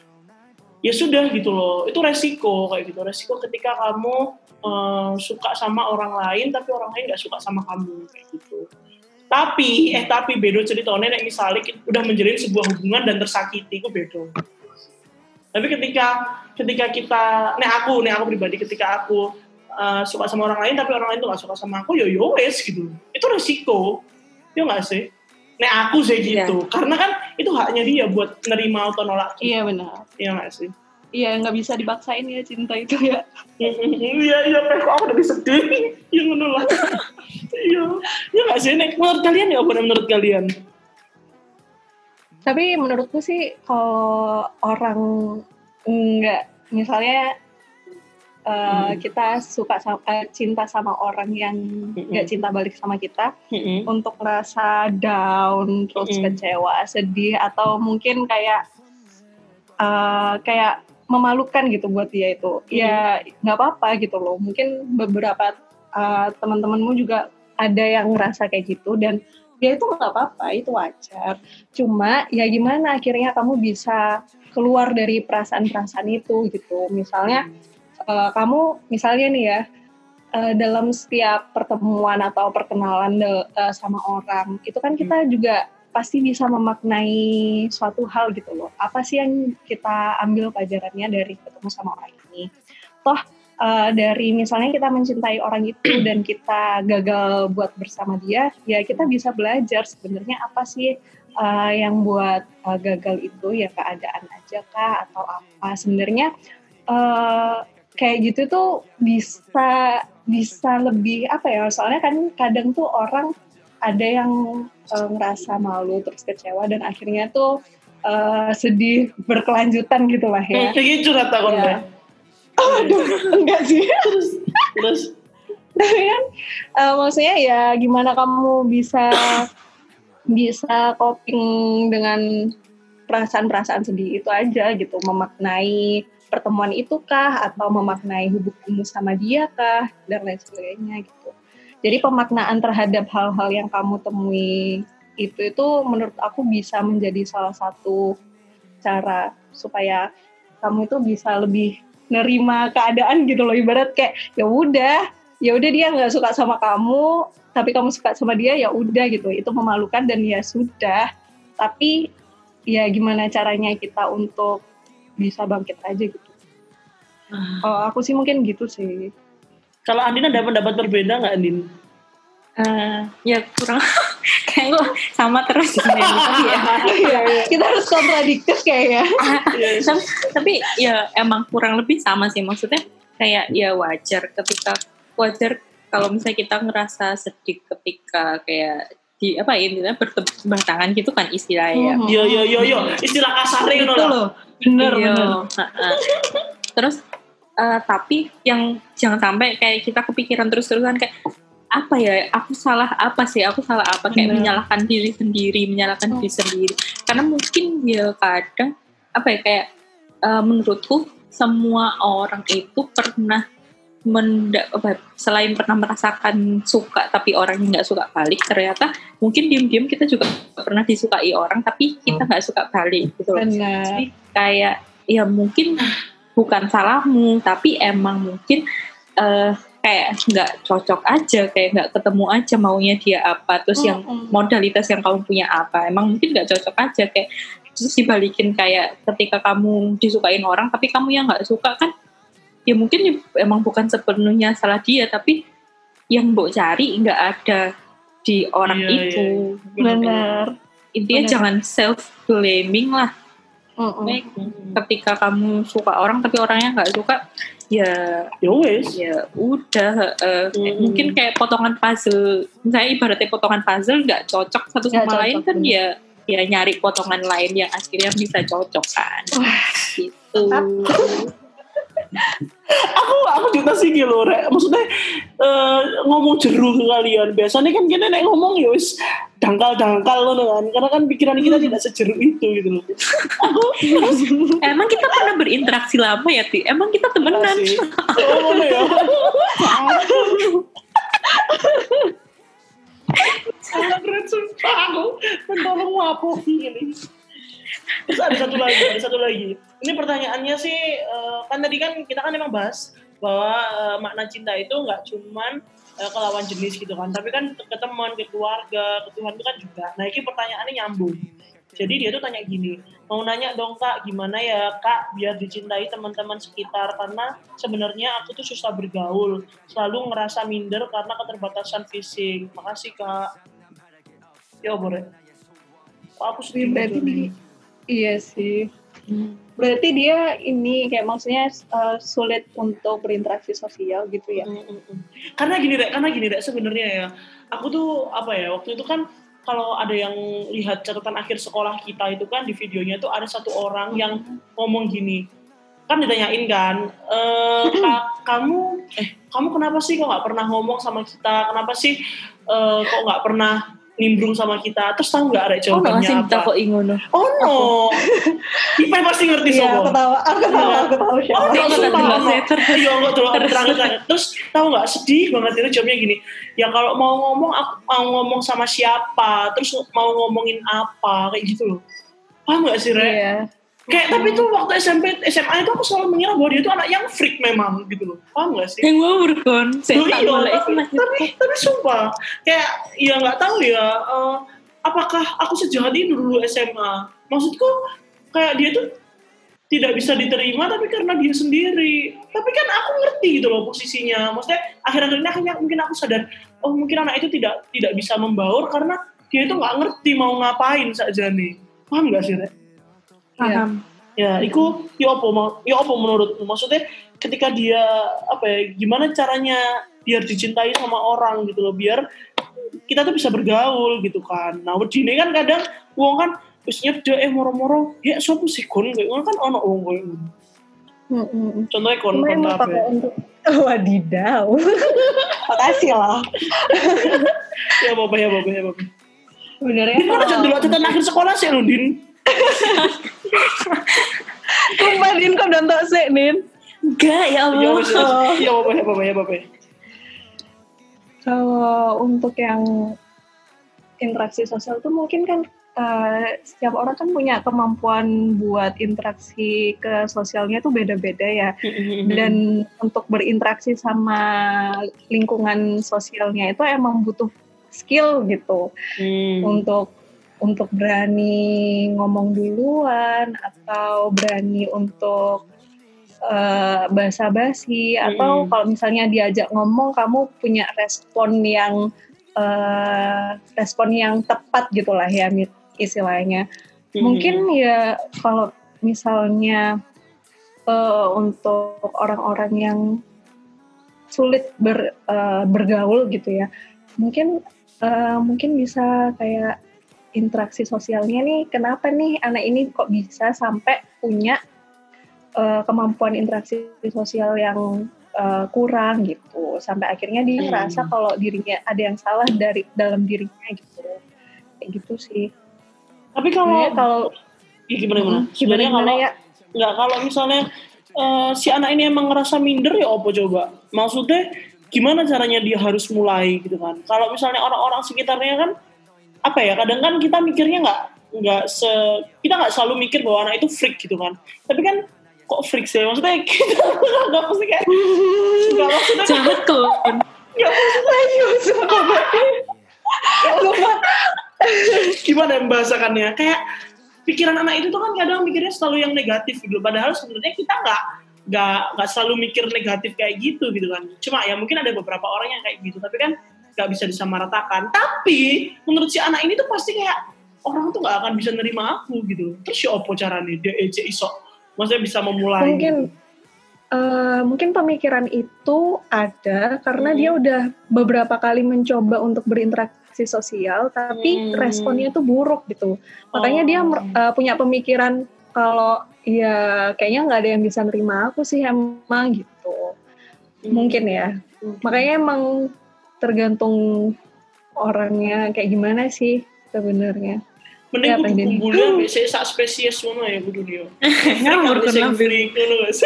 ya sudah gitu loh. Itu resiko kayak gitu. Resiko ketika kamu eh, suka sama orang lain tapi orang lain nggak suka sama kamu kayak gitu. Tapi eh tapi bedo ceritanya nek misalnya udah menjalin sebuah hubungan dan tersakiti itu bedo. Tapi ketika ketika kita nek aku nek aku pribadi ketika aku eh, suka sama orang lain tapi orang lain tuh gak suka sama aku yo yo wes gitu. Itu resiko. Ya nggak sih? Nek aku sih gitu. Karena kan itu haknya dia buat nerima atau nolak. iya benar Iya nggak sih? iya nggak bisa dipaksain ya cinta itu ya Iya iya kok aku udah sedih. Ngono lah. Iya. Iya nggak sih? Nek menurut kalian ya apa menurut kalian? Tapi menurutku sih kalau orang nggak misalnya uh, Hmm. kita suka sama, eh, cinta sama orang yang nggak cinta balik sama kita. Mm-mm. untuk merasa down terus Mm-mm. kecewa sedih atau mungkin kayak uh, kayak memalukan gitu buat dia itu. Ya nggak apa-apa gitu loh. Mungkin beberapa uh, teman-temanmu juga ada yang ngerasa kayak gitu dan ya itu nggak apa-apa itu wajar. Cuma ya gimana akhirnya kamu bisa keluar dari perasaan-perasaan itu gitu. Misalnya eh, kamu misalnya nih ya eh, dalam setiap pertemuan atau perkenalan de- eh, sama orang itu kan kita juga pasti bisa memaknai suatu hal gitu loh. Apa sih yang kita ambil pelajarannya dari ketemu sama orang ini? Toh eh, dari misalnya kita mencintai orang itu <clears throat> dan kita gagal buat bersama dia, ya kita bisa belajar sebenarnya apa sih eh, yang buat eh, gagal itu ya keadaan aja kah atau apa. Sebenarnya eh, kayak gitu tuh bisa bisa lebih apa ya soalnya kan kadang tuh orang ada yang eh, ngerasa malu terus kecewa dan akhirnya tuh eh, sedih berkelanjutan gitu lah ya. Kayak curhat takon Iya. Mbak. Enggak sih. Terus tapi kan eh, maksudnya ya gimana kamu bisa bisa coping dengan perasaan-perasaan sedih itu aja gitu memaknai pertemuan itu kah atau memaknai hubunganmu sama dia kah dan lain sebagainya gitu. Jadi pemaknaan terhadap hal-hal yang kamu temui itu itu menurut aku bisa menjadi salah satu cara supaya kamu itu bisa lebih nerima keadaan gitu loh. Ibarat kayak ya udah ya udah dia nggak suka sama kamu tapi kamu suka sama dia ya udah gitu. Itu memalukan dan ya sudah. Tapi ya gimana caranya kita untuk bisa bangkit aja gitu kalau aku sih mungkin gitu sih Kalau Andin ada pendapat berbeda nggak Andin? Eh, ya kurang <laughs> kayak lo sama terus gitu ya. <laughs> Ya. Iya, kita harus kontradiktif kayaknya <laughs> tapi, tapi ya emang kurang lebih sama sih maksudnya kayak ya wajar ketika wajar kalau misalnya kita ngerasa sedih ketika kayak di apa ya intinya bertepuk sebelah tangan gitu kan istilahnya Mhm. Yo yo yo yo, istilah kasarnya itu gitu loh. bener Iya. bener terus eh, tapi yang jangan sampai kayak kita kepikiran terus-terusan kayak apa ya aku salah apa sih aku salah apa kayak Bener. menyalahkan diri sendiri menyalahkan Oh. diri sendiri karena mungkin ya kadang apa ya kayak eh, menurutku semua orang itu pernah menda, apa, selain pernah merasakan suka tapi orang yang nggak suka balik ternyata mungkin diem-diem kita juga pernah disukai orang tapi kita nggak suka balik gitu loh. Jadi kayak ya mungkin bukan salahmu tapi emang mungkin eh kayak nggak cocok aja kayak nggak ketemu aja maunya dia apa terus yang Mm-mm. modalitas yang kamu punya apa. Emang mungkin nggak cocok aja kayak terus dibalikin kayak ketika kamu disukain orang tapi kamu yang nggak suka kan ya mungkin ya emang bukan sepenuhnya salah dia tapi yang mbok cari nggak ada di orang Iya, itu bener intinya Bener. jangan self blaming lah Mm-mm. Baik, ketika kamu suka orang tapi orangnya nggak suka ya Ya wes. ya udah eh, Mm. mungkin kayak potongan puzzle misalnya ibaratnya potongan puzzle nggak cocok satu sama cocok, lain kan bener. ya ya nyari potongan lain yang akhirnya bisa cocok kan gitu Aku aku juga sih gitu rek. Maksudnya eh, ngomong jeru ke kalian. Biasanya kan kita nek ngomong ya wis dangkal-dangkal loh kan. Karena kan pikiran kita tidak sejeru itu gitu loh. Aku <laughs> emang kita pernah berinteraksi lama ya ti emang kita temenan. Oh, ya. <laughs> Sangat berat sumpah aku Mentolongmu apa ini Terus ada satu lagi, ada satu lagi. Ini pertanyaannya sih, eh, kan tadi kan kita kan emang bahas bahwa eh, makna cinta itu nggak cuman eh, ke lawan jenis gitu kan, tapi kan ke teman, ke keluarga, ke Tuhan itu kan juga. Nah ini pertanyaannya nyambung. Jadi dia tuh tanya gini, mau nanya dong kak, gimana ya kak biar dicintai teman-teman sekitar karena sebenarnya aku tuh susah bergaul, selalu ngerasa minder karena keterbatasan fisik. Makasih kak. Ya boleh. Aku sedih berarti di? Iya sih. Berarti dia ini kayak maksudnya uh, sulit untuk berinteraksi sosial gitu ya? Mm, mm, mm. Karena gini deh, karena gini deh sebenarnya ya. Aku tuh apa ya waktu itu kan kalau ada yang lihat catatan akhir sekolah kita itu kan di videonya tuh ada satu orang yang ngomong gini. Kan ditanyain kan eh Kak, kamu eh kamu kenapa sih kok nggak pernah ngomong sama kita? Kenapa sih eh, kok nggak pernah nimbrung sama kita terus tahu nggak ada oh nggak jawabannya sih kita apa kok ingono oh no <laughs> Ipe pasti ngerti Iya, sobo aku tahu, aku tahu, aku tahu siapa. Oh, no, nggak sumpah, jelas no. ya, terus. Iya, enggak terus Terus. terangkan. Terus tahu nggak sedih banget itu jawabnya gini. Ya kalau mau ngomong aku mau ngomong sama siapa, terus mau ngomongin apa kayak gitu loh. Paham nggak sih, Re? Iya. Kayak tapi tuh waktu SMP SMA itu aku selalu mengira bahwa dia itu anak yang freak memang gitu loh. Paham nggak sih? yang ngawur kon. Saya Loh, tak iya, tapi, tapi, tapi sumpah kayak ya nggak tahu ya eh, apakah aku sejahat ini dulu SMA maksudku kayak dia tuh tidak bisa diterima tapi karena dia sendiri. Tapi kan aku ngerti gitu loh posisinya. Maksudnya akhir-akhir ini akhirnya mungkin aku sadar oh mungkin anak itu tidak tidak bisa membaur karena dia itu nggak ngerti mau ngapain saja nih. Paham nggak sih Rek? Paham Ya, iku ya apa mau ya apa menurutmu? Maksudnya ketika dia apa ya gimana caranya biar dicintai sama orang gitu loh, biar kita tuh bisa bergaul gitu kan. Nah, wedine kan kadang wong kan wis nyepdo eh moro-moro ya sopo sih kon kayak kan ono wong. Mm-mm. Contohnya kon Lumayan kon lupa apa? untuk wadidaw. <laughs> Makasih lah. <laughs> Ya apa ya apa ya apa. Sebenarnya Di mana kalau- dulu catatan akhir sekolah sih lu Din? Sumpah Din kok nonton sih Din. enggak ya Ya Allah ya ya apa ya apa ya apa. Kalau untuk yang interaksi sosial tuh mungkin kan eh, setiap orang kan punya kemampuan buat interaksi ke sosialnya tuh beda-beda ya. Dan untuk berinteraksi sama lingkungan sosialnya itu emang butuh skill gitu Hmm. untuk untuk berani ngomong duluan atau berani untuk uh, basa-basi atau Hmm. kalau misalnya diajak ngomong kamu punya respon yang eh, respon yang tepat gitulah ya istilahnya Hmm. mungkin ya kalau misalnya eh, untuk orang-orang yang sulit ber, eh, bergaul gitu ya mungkin eh, mungkin bisa kayak interaksi sosialnya nih kenapa nih anak ini kok bisa sampai punya eh, kemampuan interaksi sosial yang eh, kurang gitu sampai akhirnya dia Hmm. ngerasa kalau dirinya ada yang salah dari dalam dirinya gitu kayak gitu sih Tapi kalau Sebenarnya kalau ya gimana gimana? gimana Sebenarnya gimana kalau ya nggak kalau misalnya eh, si anak ini emang ngerasa minder ya apa coba? Maksudnya gimana caranya dia harus mulai gitu kan? Kalau misalnya orang-orang sekitarnya kan apa ya? Kadang kan kita mikirnya nggak nggak se kita nggak selalu mikir bahwa anak itu freak gitu kan. Tapi kan kok freak sih? Maksudnya <laughs> kita nggak pasti kayak nggak maksudnya Jahat kan. ayo sumpah Sumpah. gimana membahasakannya kayak pikiran anak itu tuh kan kadang mikirnya selalu yang negatif gitu padahal sebenarnya kita nggak nggak nggak selalu mikir negatif kayak gitu gitu kan cuma ya mungkin ada beberapa orang yang kayak gitu tapi kan nggak bisa disamaratakan tapi menurut si anak ini tuh pasti kayak orang tuh nggak akan bisa nerima aku gitu terus ya opo caranya dia ece iso maksudnya bisa memulai mungkin eh, mungkin pemikiran itu ada karena Hmm. dia udah beberapa kali mencoba untuk berinteraksi sosial tapi Hmm. responnya tuh buruk gitu makanya Oh. dia mer- eh, punya pemikiran kalau ya kayaknya nggak ada yang bisa nerima aku sih emang gitu Hmm. mungkin ya makanya emang tergantung orangnya kayak gimana sih sebenarnya mending Ya, kudu kumpulnya biasanya sak spesies ngono ya kudu dia <laughs> Ngawur ngono guys. <laughs>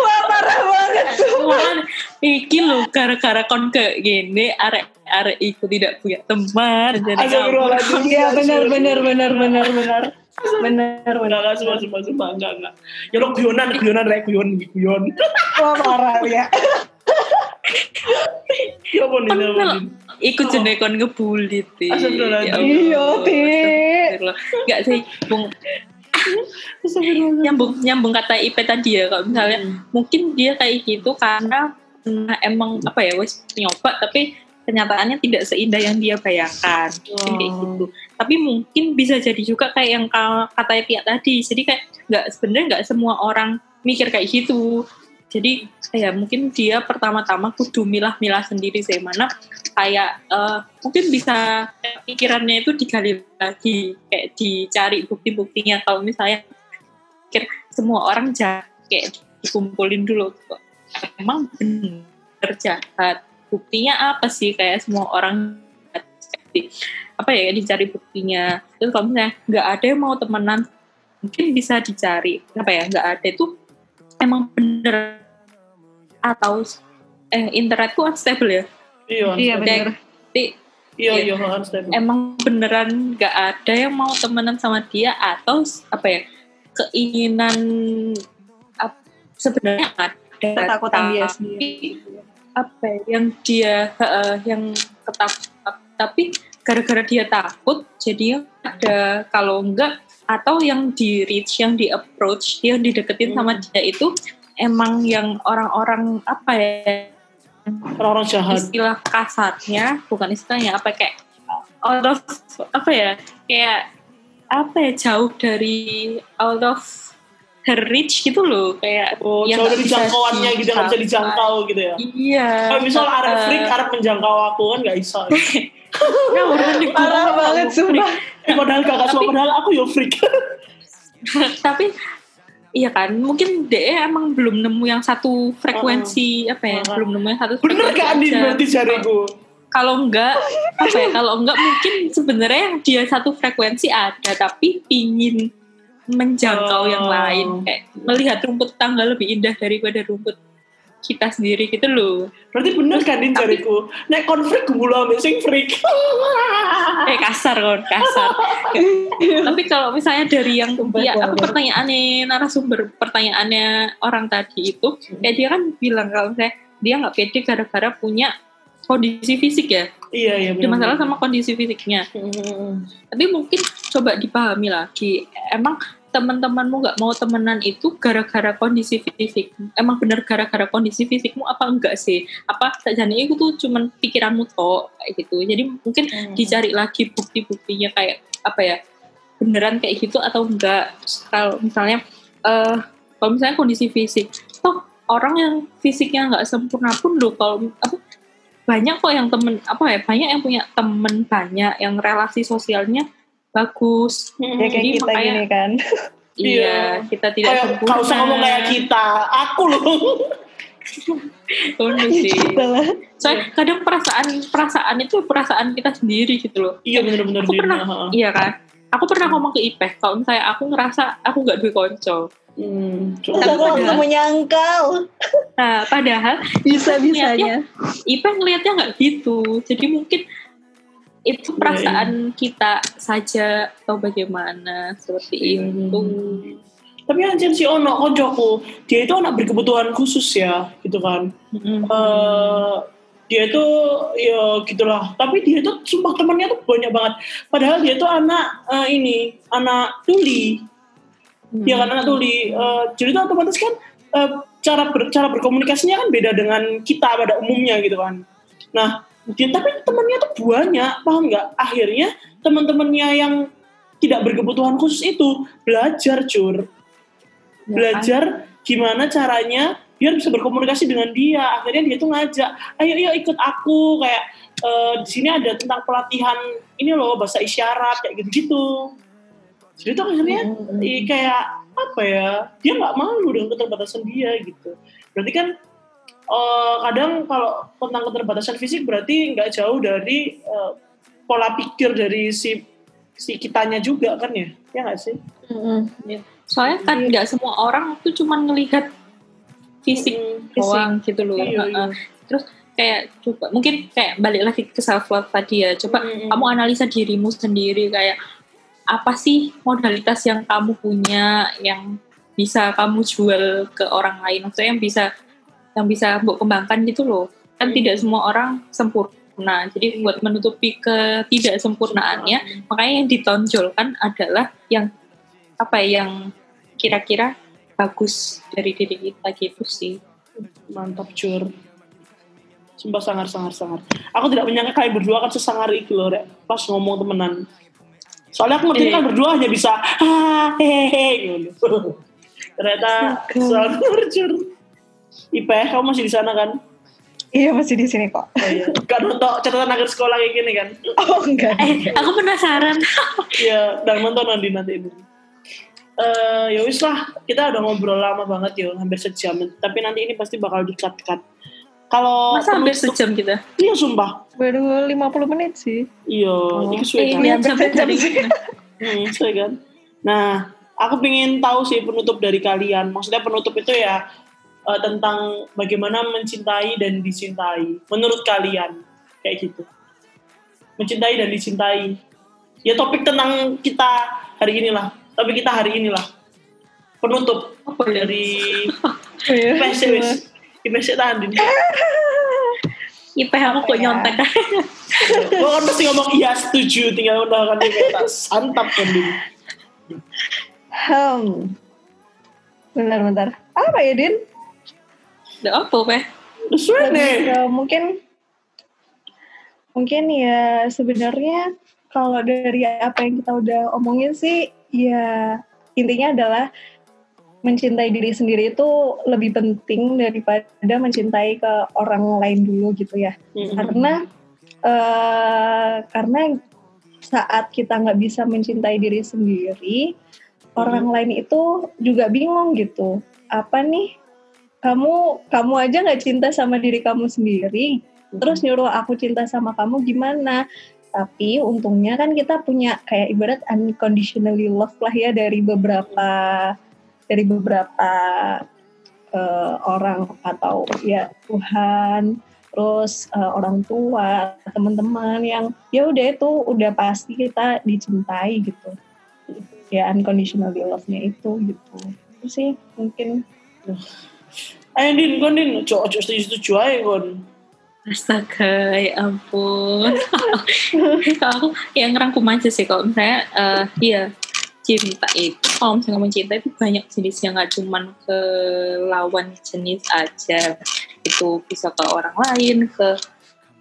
wah parah banget Wah, iki lho gara-gara kon kayak gini arek arek iku tidak punya teman jadi. Astagfirullahaladzim. Iya benar benar benar benar benar benar Enggak, benar enggak, sumpah, sumpah, sumpah, enggak, enggak. Ya lo guyonan, guyonan, rek, guyon, guyon. wah parah ya <laughs> Ya ampun, ini, Kan ampun. Iku jenenge kon ngebully ti. Astagfirullahaladzim. Ya Iya, Ti. Enggak sih, Bung. nyambung nyambung kata IP tadi ya kalau misalnya mungkin dia kayak gitu karena karena emang apa ya wes nyoba tapi kenyataannya tidak seindah yang dia bayangkan Mungkin kayak gitu tapi mungkin bisa jadi juga kayak yang ka- kata Tia tadi jadi kayak nggak sebenarnya nggak semua orang mikir kayak gitu jadi ya mungkin dia pertama-tama kudu milah-milah sendiri sih mana kayak eh, mungkin bisa kayak pikirannya itu digali lagi kayak dicari bukti-buktinya. Kalau misalnya pikir semua orang jahat kayak dikumpulin dulu emang bener jahat? Buktinya apa sih? Kayak semua orang apa ya dicari buktinya. Terus kalau misalnya nggak ada yang mau temenan mungkin bisa dicari. Apa ya nggak ada itu emang bener? Atau eh internetku unstable ya? Iya, iya Jadi, Iya, Iya. iya, unstable. emang beneran nggak ada yang mau temenan sama dia atau apa ya keinginan ap- sebenarnya ada ketakutan dia tapi sendiri. apa ya, yang dia eh, yang ketakut tapi gara-gara dia takut jadi ada. Kalau enggak atau yang di reach yang di approach yang dideketin sama Hmm. dia itu emang yang orang-orang apa ya Orang-orang jahat. istilah kasarnya bukan istilahnya apa kayak out of apa ya kayak apa ya jauh dari out of her reach gitu loh kayak Oh, yang jauh dari jangkauannya gitu, nggak bisa dijangkau gitu ya. iya Kalau misal arek Eh, freak, arek menjangkau aku kan nggak bisa. <laughs> mending parah banget sumpah Eh, padahal kakak semua, padahal aku yo freak. <laughs> tapi iya kan mungkin DE emang belum nemu yang satu frekuensi apa ya Uh-uh. belum nemu yang satu Bener Andin aja. berarti jariku? kalau enggak apa ya kalau enggak mungkin sebenarnya yang dia satu frekuensi ada tapi ingin menjangkau yang Oh. lain kayak melihat rumput tangga lebih indah daripada rumput kita sendiri gitu loh Berarti bener kan Tapi- jariku? Nek konflik gula sing freak. kayak kasar kan kasar <laughs> tapi kalau misalnya dari yang Sumpah, ya sumpah. pertanyaannya narasumber pertanyaannya orang tadi itu kayak dia kan bilang kalau misalnya dia nggak pede gara-gara punya kondisi fisik ya. Iya iya. Ada masalah sama kondisi fisiknya. Hmm. Tapi mungkin coba dipahami lagi. Emang teman-temanmu nggak mau temenan itu gara-gara kondisi fisik. Emang bener gara-gara kondisi fisikmu apa enggak sih? Apa sajane itu tuh cuman pikiranmu toh kayak gitu. Jadi mungkin Hmm. dicari lagi bukti-buktinya kayak apa ya? Beneran kayak gitu atau enggak? Terus Kalau misalnya eh kalau misalnya kondisi fisik, toh orang yang fisiknya nggak sempurna pun loh kalau apa banyak kok yang temen apa ya banyak yang punya temen banyak yang relasi sosialnya bagus Hmm. Ya kayak Jadi kita makanya- gini kan. <laughs> iya Iya. kita tidak Kayak sempurna kau usah ngomong kayak kita. Aku loh. Bener sih Kita lah. soalnya kadang perasaan perasaan itu perasaan kita sendiri gitu loh iya bener-bener Aku pernah- Dina. iya kan aku pernah ngomong ke Ipeh kalau misalnya aku ngerasa aku nggak duwe konco Hmm. Terus Tapi aku langsung padahal- menyangkal. nah padahal Bisa-bisanya. Ipeh ngelihatnya nggak gitu jadi mungkin itu Iya, perasaan kita saja atau bagaimana? Seperti Iya, itu. Tapi anjir si Ono koncoku, dia itu anak berkebutuhan khusus ya, gitu kan. Mm-mm. eh dia itu ya gitulah. Tapi dia itu sumpah temannya tuh banyak banget. Padahal dia itu anak eh, ini anak tuli. Dia kan anak tuli. Eh, jadi itu otomatis kan eh, cara ber, cara berkomunikasinya kan beda dengan kita pada umumnya gitu kan. Nah dia tapi temannya tuh banyak paham nggak? Akhirnya teman-temannya yang tidak berkebutuhan khusus itu belajar cur Ya, belajar gimana caranya biar bisa berkomunikasi dengan dia. Akhirnya dia tuh ngajak ayo yuk ikut aku. Kayak eh, di sini ada tentang pelatihan ini loh bahasa isyarat kayak gitu gitu jadi tuh akhirnya i- kayak apa ya dia nggak malu dengan keterbatasan dia gitu. Berarti kan eh, kadang kalau tentang keterbatasan fisik berarti nggak jauh dari eh, pola pikir dari si si kitanya juga kan ya? Ya nggak sih? Soalnya kan nggak semua orang tuh cuma ngelihat fisik Mm, doang gitu loh. Iya, iya. Heeh. terus kayak coba mungkin kayak balik lagi ke self love tadi ya. Coba Mm-mm. kamu analisa dirimu sendiri kayak apa sih modalitas yang kamu punya yang bisa kamu jual ke orang lain? Maksudnya yang bisa yang bisa mbok kembangkan gitu loh kan Hmm. tidak semua orang sempurna jadi buat menutupi ketidaksempurnaannya makanya yang ditonjolkan adalah yang apa ya, yang kira-kira bagus dari diri kita gitu sih Mantap cur. Sumpah sangar sangar sangar. Aku tidak menyangka kalian berdua akan sesangar itu loh, Rek. Pas ngomong temenan. Soalnya aku ngerti kan berdua hanya bisa hehehe gitu. <laughs> Ternyata sangar cur. Ipe, kamu masih di sana kan? Iya masih di sini kok. Oh iya. Kan untuk catatan akhir sekolah kayak gini kan? Oh enggak. eh aku penasaran <laughs> Iya, dan nonton nanti nanti ini. Eh ya wis lah, kita udah ngobrol lama banget ya, hampir sejam. Tapi nanti ini pasti bakal di-cut-cut. Kalau masa hampir sejam kita Iya sumpah. Baru 50 menit sih. Iya, Oh. itu suwe eh, kan. ini hampir sampai sejam sih. Hmm, suwe kan. Nah, aku pengen tahu sih penutup dari kalian. Maksudnya penutup itu ya eh, tentang bagaimana mencintai dan dicintai. Menurut kalian kayak gitu. Mencintai dan dicintai. Ya topik tentang kita hari inilah. Topik kita hari inilah. Penutup apa ya dari <laughs> Iya. IPC wis. IPC tadi. IPH aku kok nyontek <laughs> Gue kan pasti ngomong iya setuju. Tinggal udah kan kita santap kan dulu. Hmm. Bentar, bentar. Apa ya, Din? Udah apa Peh? Ya, mungkin mungkin ya sebenarnya kalau dari apa yang kita udah omongin sih ya intinya adalah mencintai diri sendiri itu lebih penting daripada mencintai ke orang lain dulu gitu ya. Karena eh, karena saat kita nggak bisa mencintai diri sendiri orang lain itu juga bingung gitu. Apa nih kamu kamu aja nggak cinta sama diri kamu sendiri. Terus nyuruh aku cinta sama kamu gimana? Tapi untungnya kan kita punya kayak ibarat unconditionally love lah ya dari beberapa dari beberapa eh, orang atau ya Tuhan terus eh, orang tua teman-teman yang ya udah itu udah pasti kita dicintai gitu. Ya unconditionally love-nya itu gitu. Itu sih mungkin Ayo Din, kon Din, cok cok setuju setuju aja kon. Astaga, ya ampun. <laughs> kalau yang ngerangkum aja sih kalau misalnya eh iya cinta itu kalau misalnya ngomong cinta itu banyak jenisnya nggak cuman ke lawan jenis aja itu bisa ke orang lain ke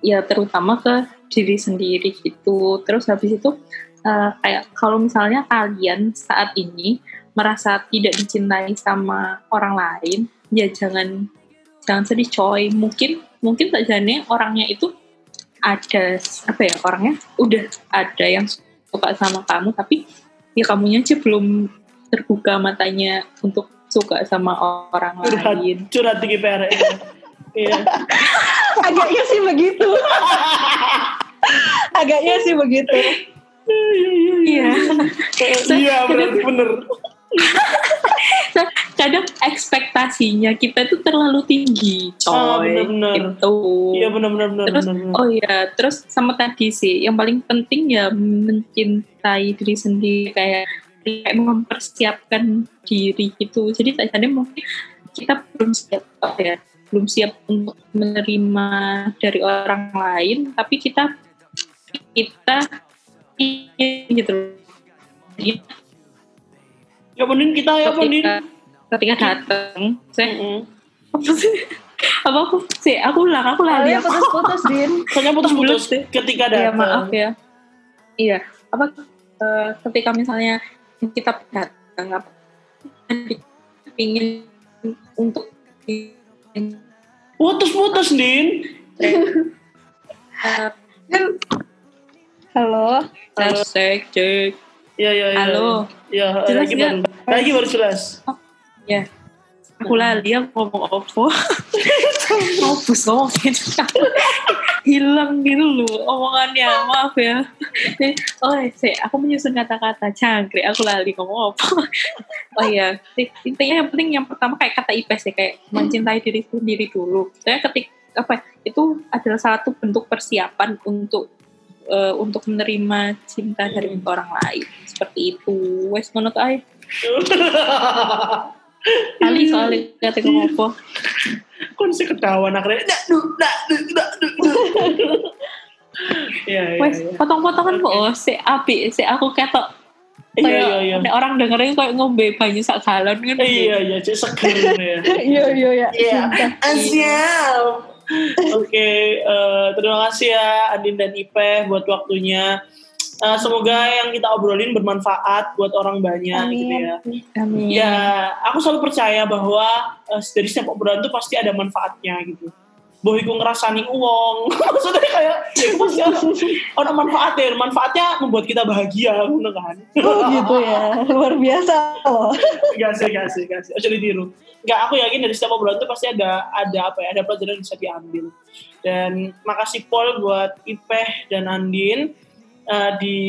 ya terutama ke diri sendiri gitu terus habis itu eh, kayak kalau misalnya kalian saat ini merasa tidak dicintai sama orang lain ya jangan jangan sedih coy mungkin mungkin saja nih orangnya itu ada apa ya orangnya udah ada yang suka sama kamu tapi ya kamunya aja belum terbuka matanya untuk suka sama orang Curhat, lain curhat di GPR ya. <laughs> Iya. Agaknya sih begitu. <laughs> Agaknya sih begitu. iya Iya berarti bener. <laughs> kadang ekspektasinya kita itu terlalu tinggi coy Ah, bener-bener. gitu Iya bener-bener bener. terus bener, bener. oh ya terus sama tadi sih yang paling penting ya mencintai diri sendiri kayak kayak mempersiapkan diri gitu jadi tadi mungkin kita belum siap ya belum siap untuk menerima dari orang lain tapi kita kita ingin gitu Jadi, Ya bener kita ya bener. ketika ketika datang saya Mm-mm. apa sih apa aku sih aku ulang aku lali Kalian putus-putus, Din. <laughs> Soalnya putus-putus ketika Iya datang. maaf ya. Iya. Apa eh, ketika misalnya kita datang apa ingin untuk Putus-putus Din. eh, Halo. cek cek. Iya iya iya. Halo. Iya Jelas lagi baru lagi baru jelas. Ya. Aku lali aku ngomong opo. Ngopus <laughs> ngomong gitu. Hilang gitu loh omongannya. Maaf ya. Oh, sih, aku menyusun kata-kata cangkrik. Aku lali ngomong apa. Oh iya, intinya yang penting yang pertama kayak kata IPS ya, kayak mencintai diri sendiri dulu. Saya ketik apa itu adalah satu bentuk persiapan untuk eh, untuk menerima cinta dari orang lain seperti itu. Wes ngono tuh ae. Kali <laughs> soalnya kata ngomong apa. Kon sih ketawa akhirnya. Dak du dak du dak du. du. <laughs> Iya. Wes iya. potong-potongan kok oh, si api si aku ketok Iya iya iya. orang dengerin kayak ngombe banyu sak galon kan. Iya iya cek seger ya. <laughs> Iya, iya, iya. Iya. Siap. Oke, eh, terima kasih ya Andin dan Ipe buat waktunya. Eh, semoga yang kita obrolin bermanfaat buat orang banyak gitu Amin. ya. Amin. Ya, aku selalu percaya bahwa eh, dari setiap obrolan itu pasti ada manfaatnya gitu. Boh iku ngerasani uang. <laughs> Maksudnya kayak ya pasti ada, ada manfaatnya. Manfaatnya membuat kita bahagia, ngono kan. Oh gitu ya. Luar biasa loh. Gak sih, gak sih, gak sih. Ojo ditiru. Gak, aku yakin dari setiap obrolan itu pasti ada ada apa ya, ada pelajaran yang bisa diambil. Dan makasih Paul buat Ipeh dan Andin Eh, di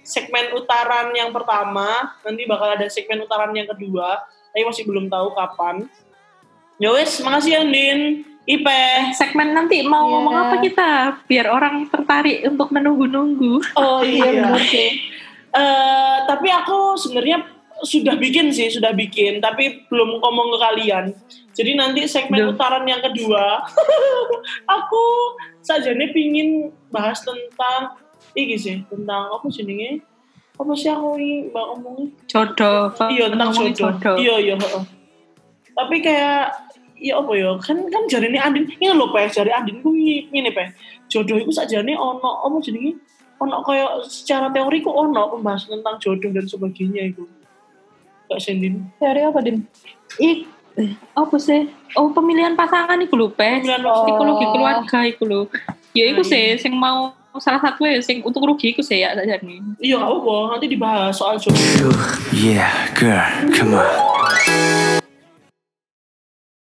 segmen utaran yang pertama. Nanti bakal ada segmen utaran yang kedua. Tapi masih belum tahu kapan. Ya wes, makasih Andin. Ipeh. segmen nanti mau Iya. ngomong apa kita biar orang tertarik untuk menunggu-nunggu. Oh Iya benar sih. Eh, tapi aku sebenarnya sudah bikin sih, sudah bikin, tapi belum ngomong ke kalian. Jadi nanti segmen Duh. utaran yang kedua, <laughs> aku saja nih pingin bahas tentang iki sih, tentang apa sih ini? Apa sih aku ini mbak ngomongnya? Jodoh. Iya tentang jodoh. Iya iya. Tapi kayak ya apa ya kan kan jari ini Andin ini lho pe jari Andin ku ini ini pe jodoh itu saja nih ono apa jenenge ono kayak secara teori ku ono pembahasan tentang jodoh dan sebagainya itu Kak Sendin Teori apa, Din? Eh, apa sih? Oh pemilihan pasangan iku lho, Pes. Pemilihan Oh. Psikologi keluarga iku lho. Ya iku Nah, sih sing mau salah satu ya sing untuk rugi iku sih ya saja nih. iya apa nanti dibahas soal jodoh Yeah, girl, come on.